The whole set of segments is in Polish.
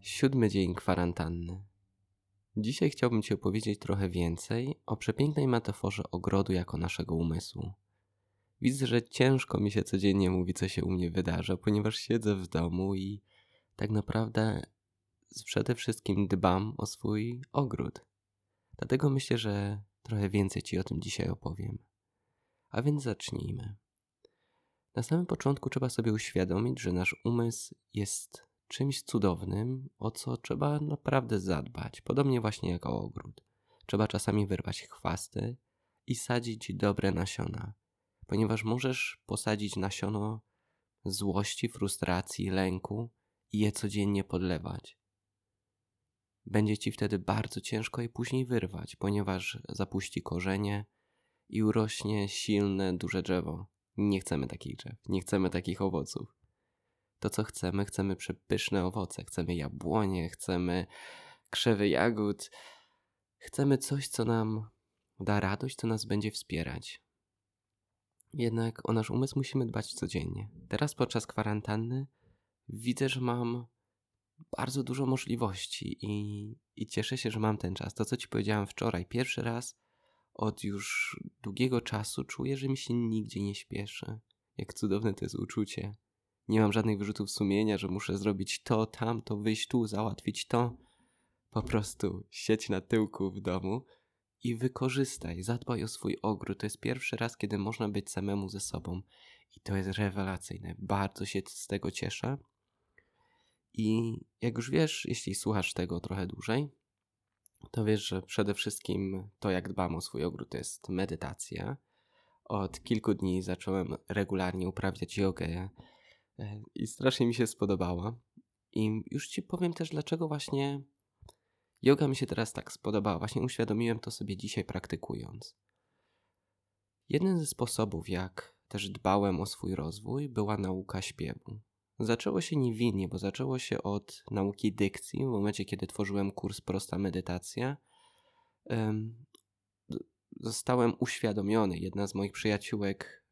Siódmy dzień kwarantanny. Dzisiaj chciałbym Ci opowiedzieć trochę więcej o przepięknej metaforze ogrodu jako naszego umysłu. Widzę, że ciężko mi się codziennie mówi, co się u mnie wydarza, ponieważ siedzę w domu i tak naprawdę przede wszystkim dbam o swój ogród. Dlatego myślę, że trochę więcej Ci o tym dzisiaj opowiem. A więc zacznijmy. Na samym początku trzeba sobie uświadomić, że nasz umysł jest czymś cudownym, o co trzeba naprawdę zadbać, podobnie właśnie jak o ogród. Trzeba czasami wyrwać chwasty i sadzić dobre nasiona, ponieważ możesz posadzić nasiono złości, frustracji, lęku i je codziennie podlewać. Będzie ci wtedy bardzo ciężko je później wyrwać, ponieważ zapuści korzenie i urośnie silne, duże drzewo. Nie chcemy takich drzew, nie chcemy takich owoców to, co chcemy. Chcemy przepyszne owoce, chcemy jabłonie, chcemy krzewy jagód. Chcemy coś, co nam da radość, co nas będzie wspierać. Jednak o nasz umysł musimy dbać codziennie. Teraz podczas kwarantanny widzę, że mam bardzo dużo możliwości i, i cieszę się, że mam ten czas. To, co ci powiedziałem wczoraj, pierwszy raz od już długiego czasu czuję, że mi się nigdzie nie śpieszy. Jak cudowne to jest uczucie. Nie mam żadnych wyrzutów sumienia, że muszę zrobić to, tamto, wyjść tu, załatwić to. Po prostu siedź na tyłku w domu i wykorzystaj, zadbaj o swój ogród. To jest pierwszy raz, kiedy można być samemu ze sobą i to jest rewelacyjne. Bardzo się z tego cieszę. I jak już wiesz, jeśli słuchasz tego trochę dłużej, to wiesz, że przede wszystkim to, jak dbam o swój ogród, to jest medytacja. Od kilku dni zacząłem regularnie uprawiać jogę E, i strasznie mi się spodobała. I już ci powiem też, dlaczego właśnie yoga mi się teraz tak spodobała. Właśnie uświadomiłem to sobie dzisiaj praktykując. Jeden ze sposobów, jak też dbałem o swój rozwój, była nauka śpiewu. Zaczęło się niewinnie, bo zaczęło się od nauki dykcji. W momencie, kiedy tworzyłem kurs Prosta Medytacja, zostałem uświadomiony. Jedna z moich przyjaciółek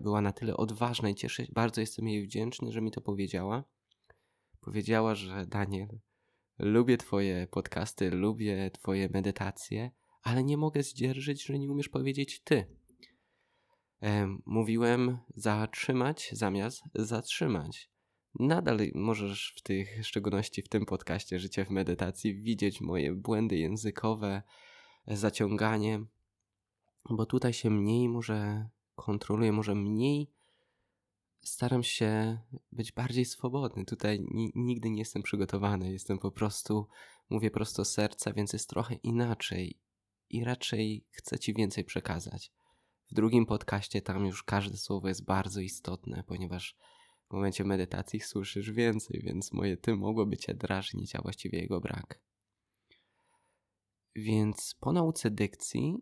była na tyle odważna i cieszę bardzo jestem jej wdzięczny, że mi to powiedziała. Powiedziała, że Daniel, lubię Twoje podcasty, lubię Twoje medytacje, ale nie mogę zdzierżyć, że nie umiesz powiedzieć Ty. Mówiłem zatrzymać zamiast zatrzymać. Nadal możesz w tych, szczególności w tym podcaście Życie w medytacji, widzieć moje błędy językowe, zaciąganie, bo tutaj się mniej może kontroluję, może mniej staram się być bardziej swobodny. Tutaj nigdy nie jestem przygotowany, jestem po prostu, mówię prosto serca, więc jest trochę inaczej i raczej chcę Ci więcej przekazać. W drugim podcaście tam już każde słowo jest bardzo istotne, ponieważ w momencie medytacji słyszysz więcej, więc moje ty mogłoby Cię drażnić, a właściwie jego brak. Więc po nauce dykcji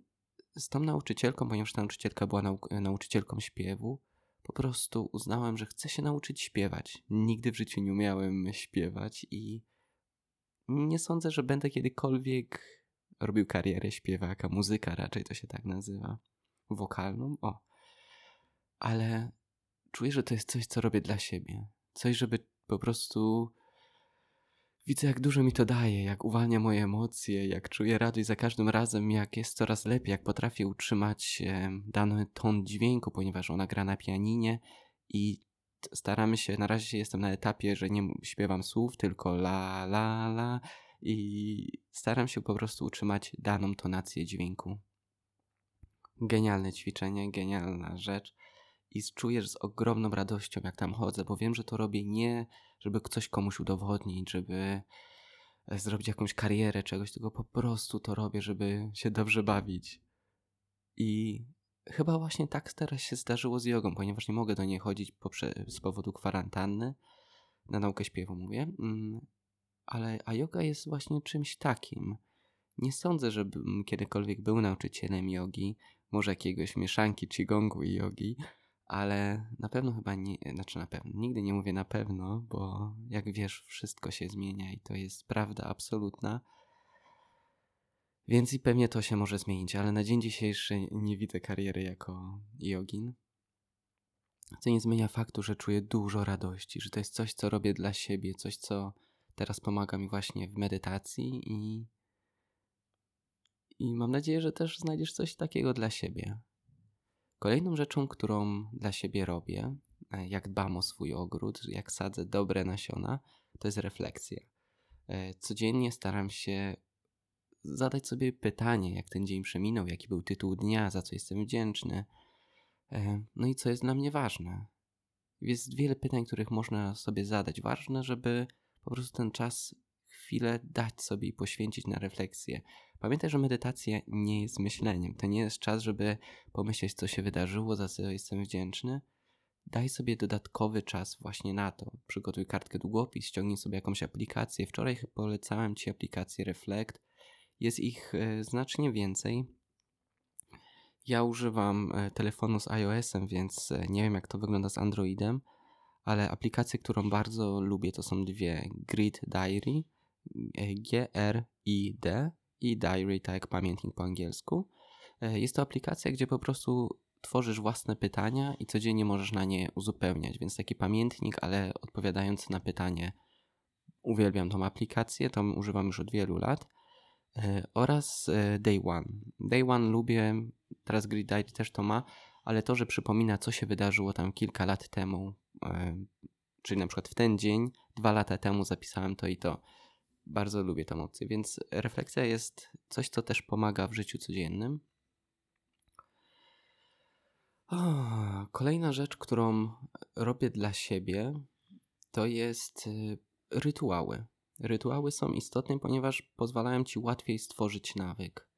z tą nauczycielką, ponieważ ta nauczycielka była nau nauczycielką śpiewu, po prostu uznałem, że chcę się nauczyć śpiewać. Nigdy w życiu nie umiałem śpiewać i nie sądzę, że będę kiedykolwiek robił karierę śpiewaka, muzyka raczej to się tak nazywa, wokalną, o. Ale czuję, że to jest coś, co robię dla siebie. Coś, żeby po prostu Widzę, jak dużo mi to daje, jak uwalnia moje emocje, jak czuję radość za każdym razem, jak jest coraz lepiej, jak potrafię utrzymać dany ton dźwięku, ponieważ ona gra na pianinie i staramy się, na razie jestem na etapie, że nie śpiewam słów, tylko la, la, la i staram się po prostu utrzymać daną tonację dźwięku. Genialne ćwiczenie, genialna rzecz i czujesz z ogromną radością, jak tam chodzę, bo wiem, że to robię nie, żeby coś komuś udowodnić, żeby e, zrobić jakąś karierę czegoś, tylko po prostu to robię, żeby się dobrze bawić. I chyba właśnie tak teraz się zdarzyło z jogą, ponieważ nie mogę do niej chodzić z powodu kwarantanny, na naukę śpiewu mówię, mm, ale a yoga jest właśnie czymś takim. Nie sądzę, żebym kiedykolwiek był nauczycielem jogi, może jakiegoś mieszanki gongu i jogi, ale na pewno chyba nie, znaczy na pewno, nigdy nie mówię na pewno, bo jak wiesz, wszystko się zmienia i to jest prawda absolutna. Więc i pewnie to się może zmienić, ale na dzień dzisiejszy nie widzę kariery jako jogin. Co nie zmienia faktu, że czuję dużo radości, że to jest coś, co robię dla siebie, coś, co teraz pomaga mi właśnie w medytacji i, i mam nadzieję, że też znajdziesz coś takiego dla siebie. Kolejną rzeczą, którą dla siebie robię, e, jak dbam o swój ogród, jak sadzę dobre nasiona, to jest refleksja. E, codziennie staram się zadać sobie pytanie, jak ten dzień przeminął, jaki był tytuł dnia, za co jestem wdzięczny, e, no i co jest dla mnie ważne. Jest wiele pytań, których można sobie zadać. Ważne, żeby po prostu ten czas, chwilę dać sobie i poświęcić na refleksję. Pamiętaj, że medytacja nie jest myśleniem. To nie jest czas, żeby pomyśleć, co się wydarzyło, za co jestem wdzięczny. Daj sobie dodatkowy czas właśnie na to. Przygotuj kartkę długopis, ściągnij sobie jakąś aplikację. Wczoraj polecałem Ci aplikację Reflect. Jest ich e, znacznie więcej. Ja używam e, telefonu z iOS-em, więc e, nie wiem, jak to wygląda z Androidem, ale aplikację, którą bardzo lubię, to są dwie: Grid Diary, G-R-I-D i Diary, tak jak pamiętnik po angielsku. Jest to aplikacja, gdzie po prostu tworzysz własne pytania i codziennie możesz na nie uzupełniać, więc taki pamiętnik, ale odpowiadający na pytanie. Uwielbiam tą aplikację, tą używam już od wielu lat. E, oraz e, Day One. Day One lubię, teraz Grid Diary też to ma, ale to, że przypomina, co się wydarzyło tam kilka lat temu, e, czyli na przykład w ten dzień, dwa lata temu zapisałem to i to. Bardzo lubię tą opcję, więc refleksja jest coś, co też pomaga w życiu codziennym. O, kolejna rzecz, którą robię dla siebie, to jest y, rytuały. Rytuały są istotne, ponieważ pozwalają ci łatwiej stworzyć nawyk.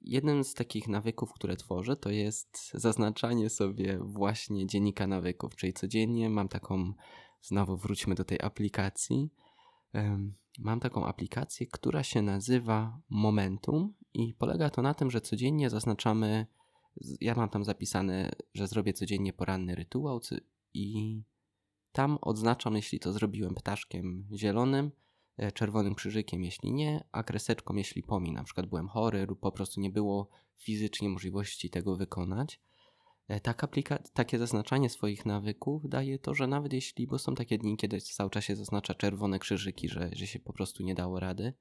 Jednym z takich nawyków, które tworzę, to jest zaznaczanie sobie właśnie dziennika nawyków, czyli codziennie mam taką, znowu wróćmy do tej aplikacji. Mam taką aplikację, która się nazywa Momentum i polega to na tym, że codziennie zaznaczamy ja mam tam zapisane, że zrobię codziennie poranny rytuał i tam odznaczam, jeśli to zrobiłem ptaszkiem zielonym, e, czerwonym krzyżykiem, jeśli nie, a kreseczką, jeśli pomi, na przykład byłem chory lub po prostu nie było fizycznie możliwości tego wykonać. E, tak aplika- takie zaznaczanie swoich nawyków daje to, że nawet jeśli, bo są takie dni, kiedy cały czas się zaznacza czerwone krzyżyki, że, że się po prostu nie dało rady,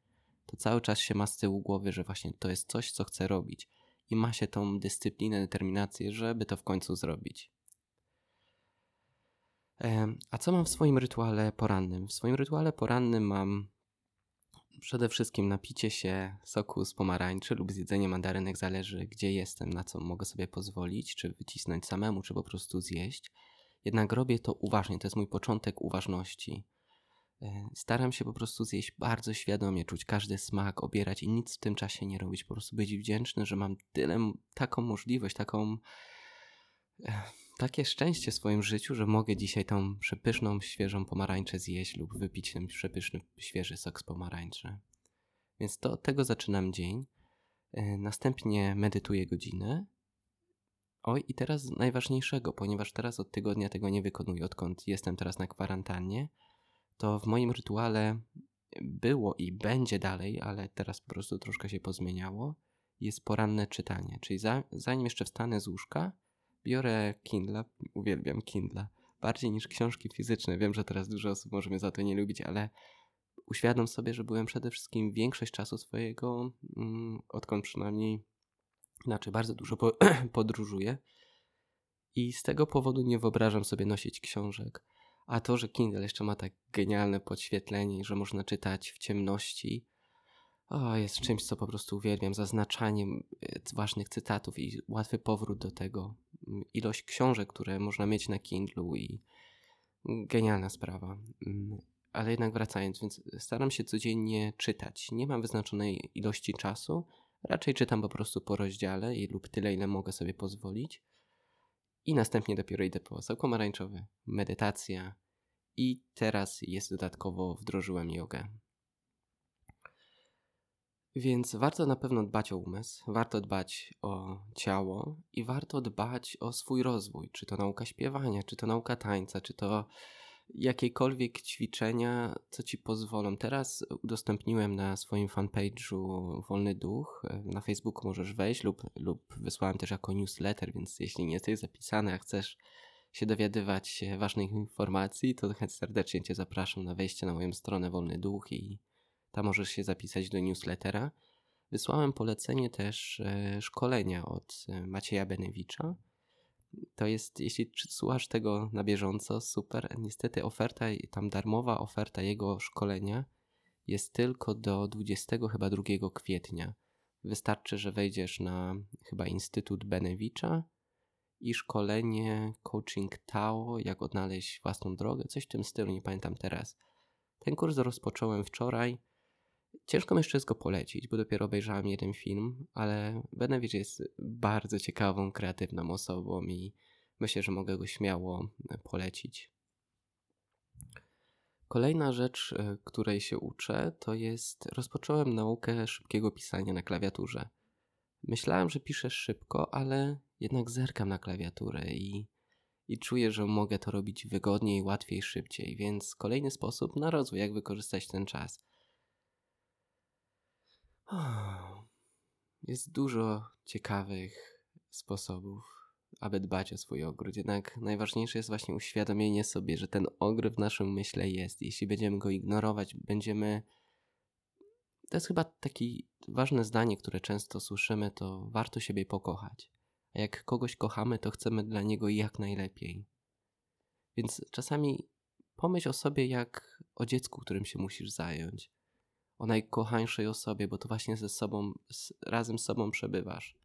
to cały czas się ma z tyłu głowy, że właśnie to jest coś, co chcę robić i ma się tą dyscyplinę, determinację, żeby to w końcu zrobić. A co mam w swoim rytuale porannym? W swoim rytuale porannym mam przede wszystkim napicie się soku z pomarańczy lub zjedzenie mandarynek, zależy gdzie jestem, na co mogę sobie pozwolić, czy wycisnąć samemu, czy po prostu zjeść. Jednak robię to uważnie, to jest mój początek uważności. E, staram się po prostu zjeść bardzo świadomie, czuć każdy smak, obierać i nic w tym czasie nie robić. Po prostu być wdzięczny, że mam tyle, taką możliwość, taką, takie szczęście w swoim życiu, że mogę dzisiaj tą przepyszną, świeżą pomarańczę zjeść lub wypić ten przepyszny, świeży sok z pomarańczy. Więc to od tego zaczynam dzień. E, następnie medytuję godzinę. Oj, i teraz najważniejszego, ponieważ teraz od tygodnia tego nie wykonuję, odkąd jestem teraz na kwarantannie to w moim rytuale było i będzie dalej, ale teraz po prostu troszkę się pozmieniało, jest poranne czytanie. Czyli za, zanim jeszcze wstanę z łóżka, biorę Kindle, uwielbiam Kindle, bardziej niż książki fizyczne. Wiem, że teraz dużo osób może mnie za to nie lubić, ale uświadom sobie, że byłem przede wszystkim większość czasu swojego, mm, odkąd przynajmniej, znaczy bardzo dużo po, podróżuję i z tego powodu nie wyobrażam sobie nosić książek. A to, że Kindle jeszcze ma tak genialne podświetlenie, że można czytać w ciemności, o, jest czymś, co po prostu uwielbiam. Zaznaczaniem e, ważnych cytatów i łatwy powrót do tego. Ilość książek, które można mieć na Kindlu i genialna sprawa. Mm, ale jednak wracając, więc staram się codziennie czytać. Nie mam wyznaczonej ilości czasu, raczej czytam po prostu po rozdziale i lub tyle, ile mogę sobie pozwolić. I następnie dopiero idę po sok pomarańczowy, medytacja i teraz jest dodatkowo wdrożyłem jogę. Więc warto na pewno dbać o umysł, warto dbać o ciało i warto dbać o swój rozwój. Czy to nauka śpiewania, czy to nauka tańca, czy to jakiekolwiek ćwiczenia, co ci pozwolą. Teraz udostępniłem na swoim fanpage'u Wolny Duch. Na Facebooku możesz wejść lub, lub wysłałem też jako newsletter, więc jeśli nie jesteś zapisany, a chcesz się dowiadywać ważnych informacji, to serdecznie Cię zapraszam na wejście na moją stronę Wolny Duch i tam możesz się zapisać do newslettera. Wysłałem polecenie też e, szkolenia od e, Macieja Benewicza. To jest, jeśli słuchasz tego na bieżąco, super. Niestety oferta, tam darmowa oferta jego szkolenia jest tylko do 20 chyba 2 kwietnia. Wystarczy, że wejdziesz na chyba Instytut Benewicza i szkolenie Coaching Tao, jak odnaleźć własną drogę, coś w tym stylu, nie pamiętam teraz. Ten kurs rozpocząłem wczoraj. Ciężko mi jeszcze go polecić, bo dopiero obejrzałem jeden film, ale Benewicz jest bardzo ciekawą, kreatywną osobą i myślę, że mogę go śmiało polecić. Kolejna rzecz, e, której się uczę, to jest rozpocząłem naukę szybkiego pisania na klawiaturze. Myślałem, że piszę szybko, ale jednak zerkam na klawiaturę i, i czuję, że mogę to robić wygodniej, łatwiej, szybciej, więc kolejny sposób na rozwój, jak wykorzystać ten czas. Jest dużo ciekawych sposobów, aby dbać o swój ogród. Jednak najważniejsze jest właśnie uświadomienie sobie, że ten ogród w naszym myśle jest. Jeśli będziemy go ignorować, będziemy. To jest chyba takie ważne zdanie, które często słyszymy, to warto siebie pokochać. A jak kogoś kochamy, to chcemy dla niego jak najlepiej. Więc czasami pomyśl o sobie jak o dziecku, którym się musisz zająć o najkochańszej osobie, bo to właśnie ze sobą, z, razem z sobą przebywasz.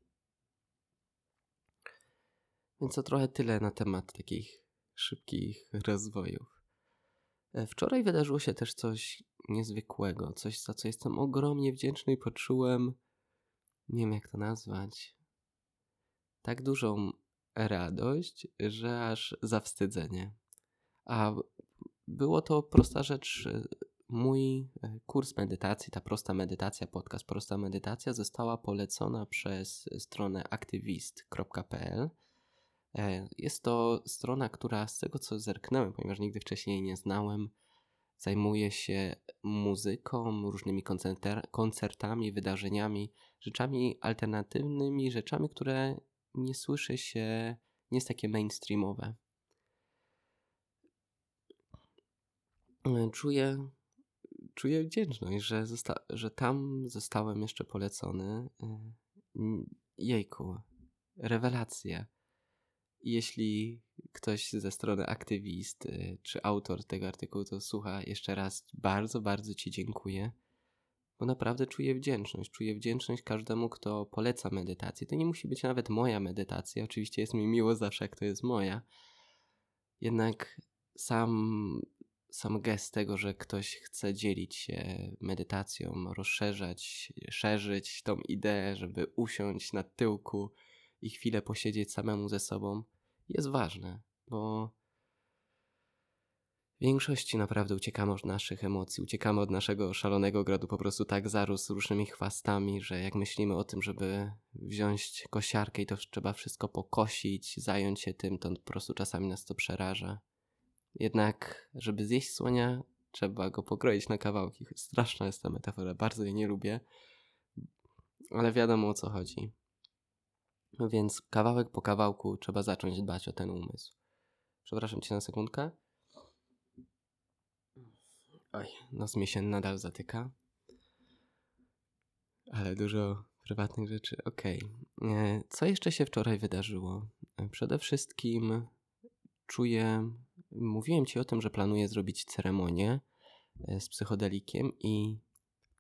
Więc to trochę tyle na temat takich szybkich rozwojów. E, wczoraj wydarzyło się też coś niezwykłego, coś za co jestem ogromnie wdzięczny i poczułem, nie wiem jak to nazwać, tak dużą radość, że aż zawstydzenie. A było to prosta rzecz Mój e, kurs medytacji, ta prosta medytacja, podcast Prosta Medytacja została polecona przez stronę aktywist.pl. E, jest to strona, która z tego co zerknąłem, ponieważ nigdy wcześniej nie znałem, zajmuje się muzyką, różnymi koncertami, wydarzeniami, rzeczami alternatywnymi, rzeczami, które nie słyszy się, nie jest takie mainstreamowe. E, czuję czuję wdzięczność, że, zosta- że tam zostałem jeszcze polecony. Y, jejku, rewelacja. Jeśli ktoś ze strony aktywist czy autor tego artykułu to słucha, jeszcze raz bardzo, bardzo Ci dziękuję, bo naprawdę czuję wdzięczność. Czuję wdzięczność każdemu, kto poleca medytację. To nie musi być nawet moja medytacja. Oczywiście jest mi miło zawsze, jak to jest moja. Jednak sam sam gest tego, że ktoś chce dzielić się medytacją, rozszerzać, szerzyć tą ideę, żeby usiąść na tyłku i chwilę posiedzieć samemu ze sobą, jest ważne, bo w większości naprawdę uciekamy od naszych emocji, uciekamy od naszego szalonego grodu, po prostu tak zarósł różnymi chwastami, że jak myślimy o tym, żeby wziąć kosiarkę i to trzeba wszystko pokosić, zająć się tym, to po prostu czasami nas to przeraża. Jednak, żeby zjeść słonia, trzeba go pokroić na kawałki. Straszna jest ta metafora, bardzo jej nie lubię, ale wiadomo o co chodzi. Więc kawałek po kawałku trzeba zacząć dbać o ten umysł. Przepraszam cię na sekundkę. Oj, nos mi się nadal zatyka. Ale dużo prywatnych rzeczy. Okej. Okay. E, co jeszcze się wczoraj wydarzyło? E, przede wszystkim czuję Mówiłem ci o tym, że planuję zrobić ceremonię e, z psychodelikiem i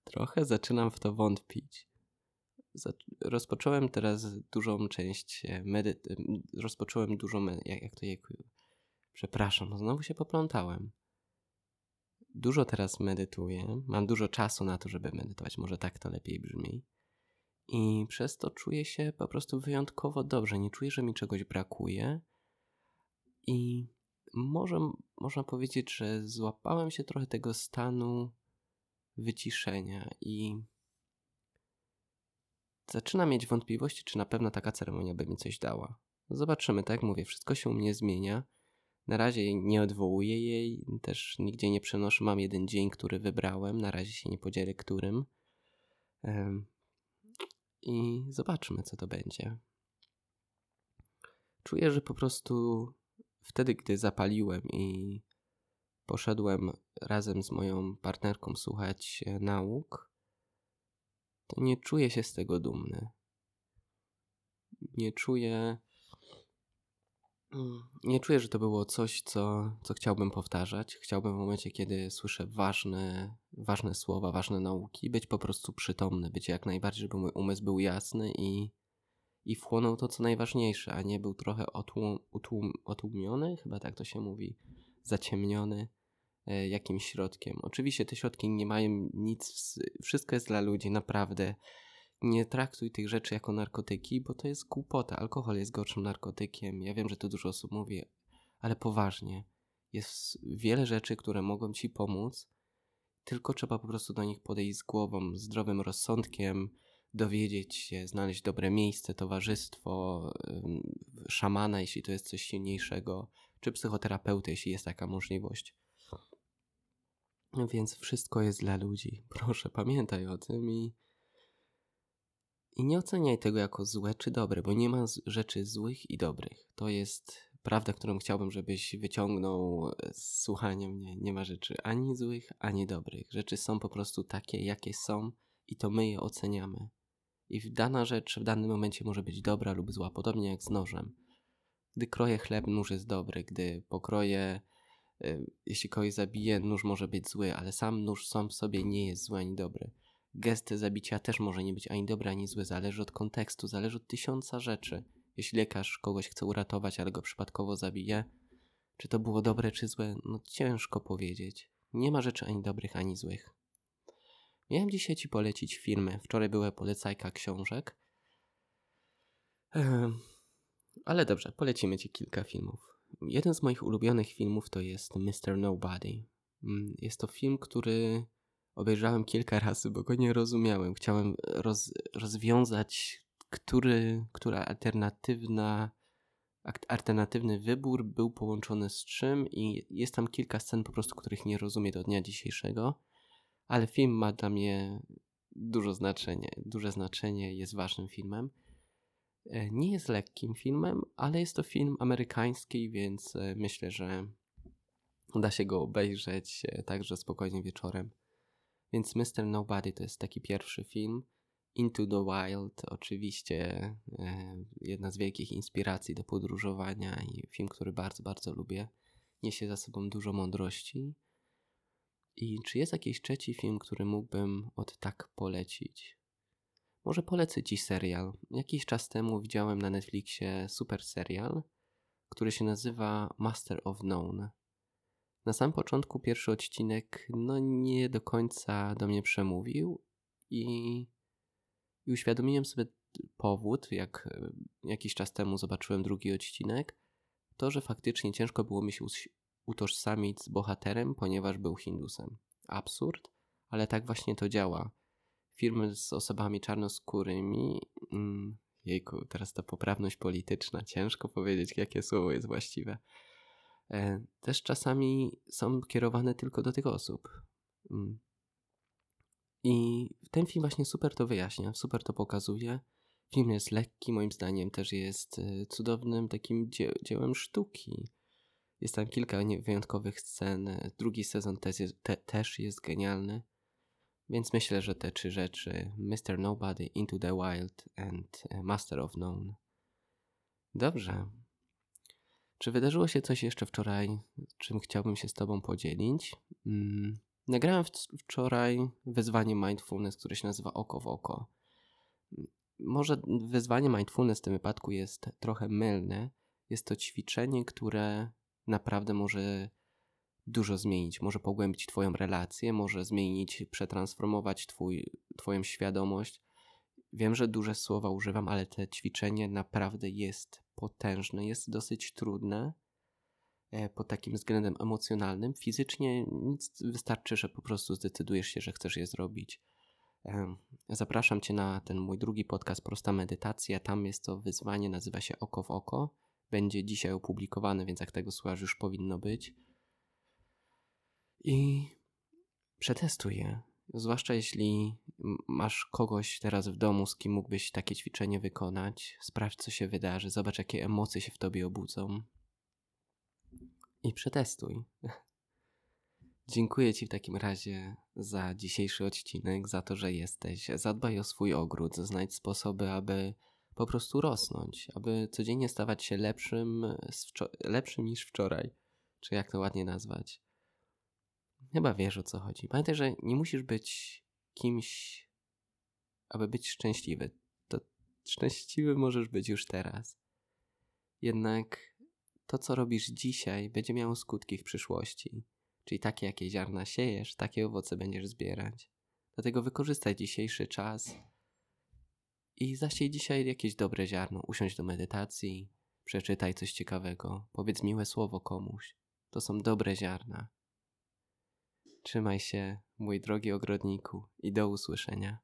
trochę zaczynam w to wątpić. Rozpocząłem teraz dużą część e, medytacji. Rozpocząłem dużą. Jak, jak to je... Przepraszam, znowu się poplątałem. Dużo teraz medytuję. Mam dużo czasu na to, żeby medytować. Może tak to lepiej brzmi. I przez to czuję się po prostu wyjątkowo dobrze. Nie czuję, że mi czegoś brakuje. Może można powiedzieć, że złapałem się trochę tego stanu wyciszenia i zaczynam mieć wątpliwości, czy na pewno taka ceremonia by mi coś dała. Zobaczymy, tak jak mówię, wszystko się u mnie zmienia. Na razie nie odwołuję jej, też nigdzie nie przenoszę. Mam jeden dzień, który wybrałem. Na razie się nie podzielę którym. I zobaczmy, co to będzie. Czuję, że po prostu wtedy, gdy zapaliłem i poszedłem razem z moją partnerką słuchać e, nauk, to nie czuję się z tego dumny. Nie czuję. Mm, nie czuję, że to było coś, co, co chciałbym powtarzać. Chciałbym w momencie, kiedy słyszę ważne, ważne słowa, ważne nauki, być po prostu przytomny, być jak najbardziej, żeby mój umysł był jasny i, i wchłonął to, co najważniejsze, a nie był trochę otłum, utłum, otłumiony, chyba tak to się mówi, zaciemniony E, jakimś środkiem. Oczywiście te środki nie mają nic, wszystko jest dla ludzi, naprawdę. Nie traktuj tych rzeczy jako narkotyki, bo to jest głupota. Alkohol jest gorszym narkotykiem. Ja wiem, że to dużo osób mówi, ale poważnie. Jest wiele rzeczy, które mogą ci pomóc, tylko trzeba po prostu do nich podejść z głową, zdrowym rozsądkiem, dowiedzieć się, znaleźć dobre miejsce, towarzystwo, szamana, jeśli to jest coś silniejszego, czy psychoterapeuty, jeśli jest taka możliwość. Więc wszystko jest dla ludzi. Proszę, pamiętaj o tym i, i nie oceniaj tego jako złe czy dobre, bo nie ma rzeczy złych i dobrych. To jest prawda, którą chciałbym, żebyś wyciągnął z słuchania mnie. Nie ma rzeczy ani złych, ani dobrych. Rzeczy są po prostu takie, jakie są i to my je oceniamy. I dana rzecz w danym momencie może być dobra lub zła, podobnie jak z nożem. Gdy kroję chleb, nóż jest dobry. Gdy pokroję jeśli kogoś zabije, nóż może być zły, ale sam nóż sam w sobie nie jest zły ani dobry. Gest zabicia też może nie być ani dobry, ani zły, zależy od kontekstu, zależy od tysiąca rzeczy. Jeśli lekarz kogoś chce uratować, ale go przypadkowo zabije, czy to było dobre, czy złe, no ciężko powiedzieć. Nie ma rzeczy ani dobrych, ani złych. Miałem dzisiaj ci polecić filmy. Wczoraj była polecajka książek. ale dobrze, polecimy ci kilka filmów. Jeden z moich ulubionych filmów to jest Mr. Nobody. Mm, jest to film, który obejrzałem kilka razy, bo go nie rozumiałem. Chciałem roz, rozwiązać, który, która alternatywna, alternatywny wybór był połączony z czym i jest tam kilka scen po prostu, których nie rozumiem do dnia dzisiejszego, ale film ma dla mnie dużo znaczenie, duże znaczenie, jest ważnym filmem. E, nie jest lekkim filmem, ale jest to film amerykański, więc e, myślę, że da się go obejrzeć e, także spokojnie wieczorem. Więc Mr. Nobody to jest taki pierwszy film. Into the Wild, oczywiście jedna z wielkich inspiracji do podróżowania i film, który bardzo, bardzo lubię. Niesie za sobą dużo mądrości. I czy jest jakiś trzeci film, który mógłbym od tak polecić? Może polecę Ci serial. Jakiś czas temu widziałem na Netflixie super serial, który się nazywa Master of None. Na samym początku pierwszy odcinek no nie do końca do mnie przemówił i, i uświadomiłem sobie powód, jak jakiś czas temu zobaczyłem drugi odcinek, to, że faktycznie ciężko było mi się utożsamić z bohaterem, ponieważ był Hindusem. Absurd, ale tak właśnie to działa firmy z osobami czarnoskórymi. Mm, jejku, teraz ta poprawność polityczna, ciężko powiedzieć, jakie słowo jest właściwe. E, też czasami są kierowane tylko do tych osób. Mm. I ten film właśnie super to wyjaśnia, super to pokazuje. Film jest lekki, moim zdaniem też jest e, cudownym takim dzie dziełem sztuki. Jest tam kilka wyjątkowych scen. Drugi sezon też jest, te, też jest genialny. Więc myślę, że te trzy rzeczy Mr. Nobody, Into the Wild and Master of None. Dobrze. Czy wydarzyło się coś jeszcze wczoraj, czym chciałbym się z Tobą podzielić? Hmm. Nagrałem wczoraj wyzwanie mindfulness, które się nazywa Oko w Oko. Może wyzwanie mindfulness w tym wypadku jest trochę mylne. Jest to ćwiczenie, które naprawdę może dużo zmienić. Może pogłębić Twoją relację, może zmienić, przetransformować twój, Twoją świadomość. Wiem, że duże słowa używam, ale te ćwiczenie naprawdę jest potężne, jest dosyć trudne e, pod takim względem emocjonalnym. Fizycznie nic wystarczy, że po prostu zdecydujesz się, że chcesz je zrobić. Zapraszam Cię na ten mój drugi podcast Prosta Medytacja. Tam jest to wyzwanie, nazywa się Oko w Oko. Będzie dzisiaj opublikowane, więc jak tego słuchasz, już powinno być. I przetestuj je. Zwłaszcza jeśli masz kogoś teraz w domu, z kim mógłbyś takie ćwiczenie wykonać. Sprawdź, co się wydarzy, zobacz, jakie emocje się w tobie obudzą. I przetestuj. Dziękuję Ci w takim razie za dzisiejszy odcinek, za to, że jesteś. Zadbaj o swój ogród, znajdź sposoby, aby po prostu rosnąć, aby codziennie stawać się lepszym, lepszym niż wczoraj, czy jak to ładnie nazwać. Chyba wiesz o co chodzi. Pamiętaj, że nie musisz być kimś, aby być szczęśliwy. To szczęśliwy możesz być już teraz. Jednak to, co robisz dzisiaj, będzie miało skutki w przyszłości. Czyli takie, jakie ziarna siejesz, takie owoce będziesz zbierać. Dlatego wykorzystaj dzisiejszy czas i zasiej dzisiaj jakieś dobre ziarno. Usiądź do medytacji, przeczytaj coś ciekawego, powiedz miłe słowo komuś. To są dobre ziarna. Trzymaj się, mój drogi ogrodniku, i do usłyszenia.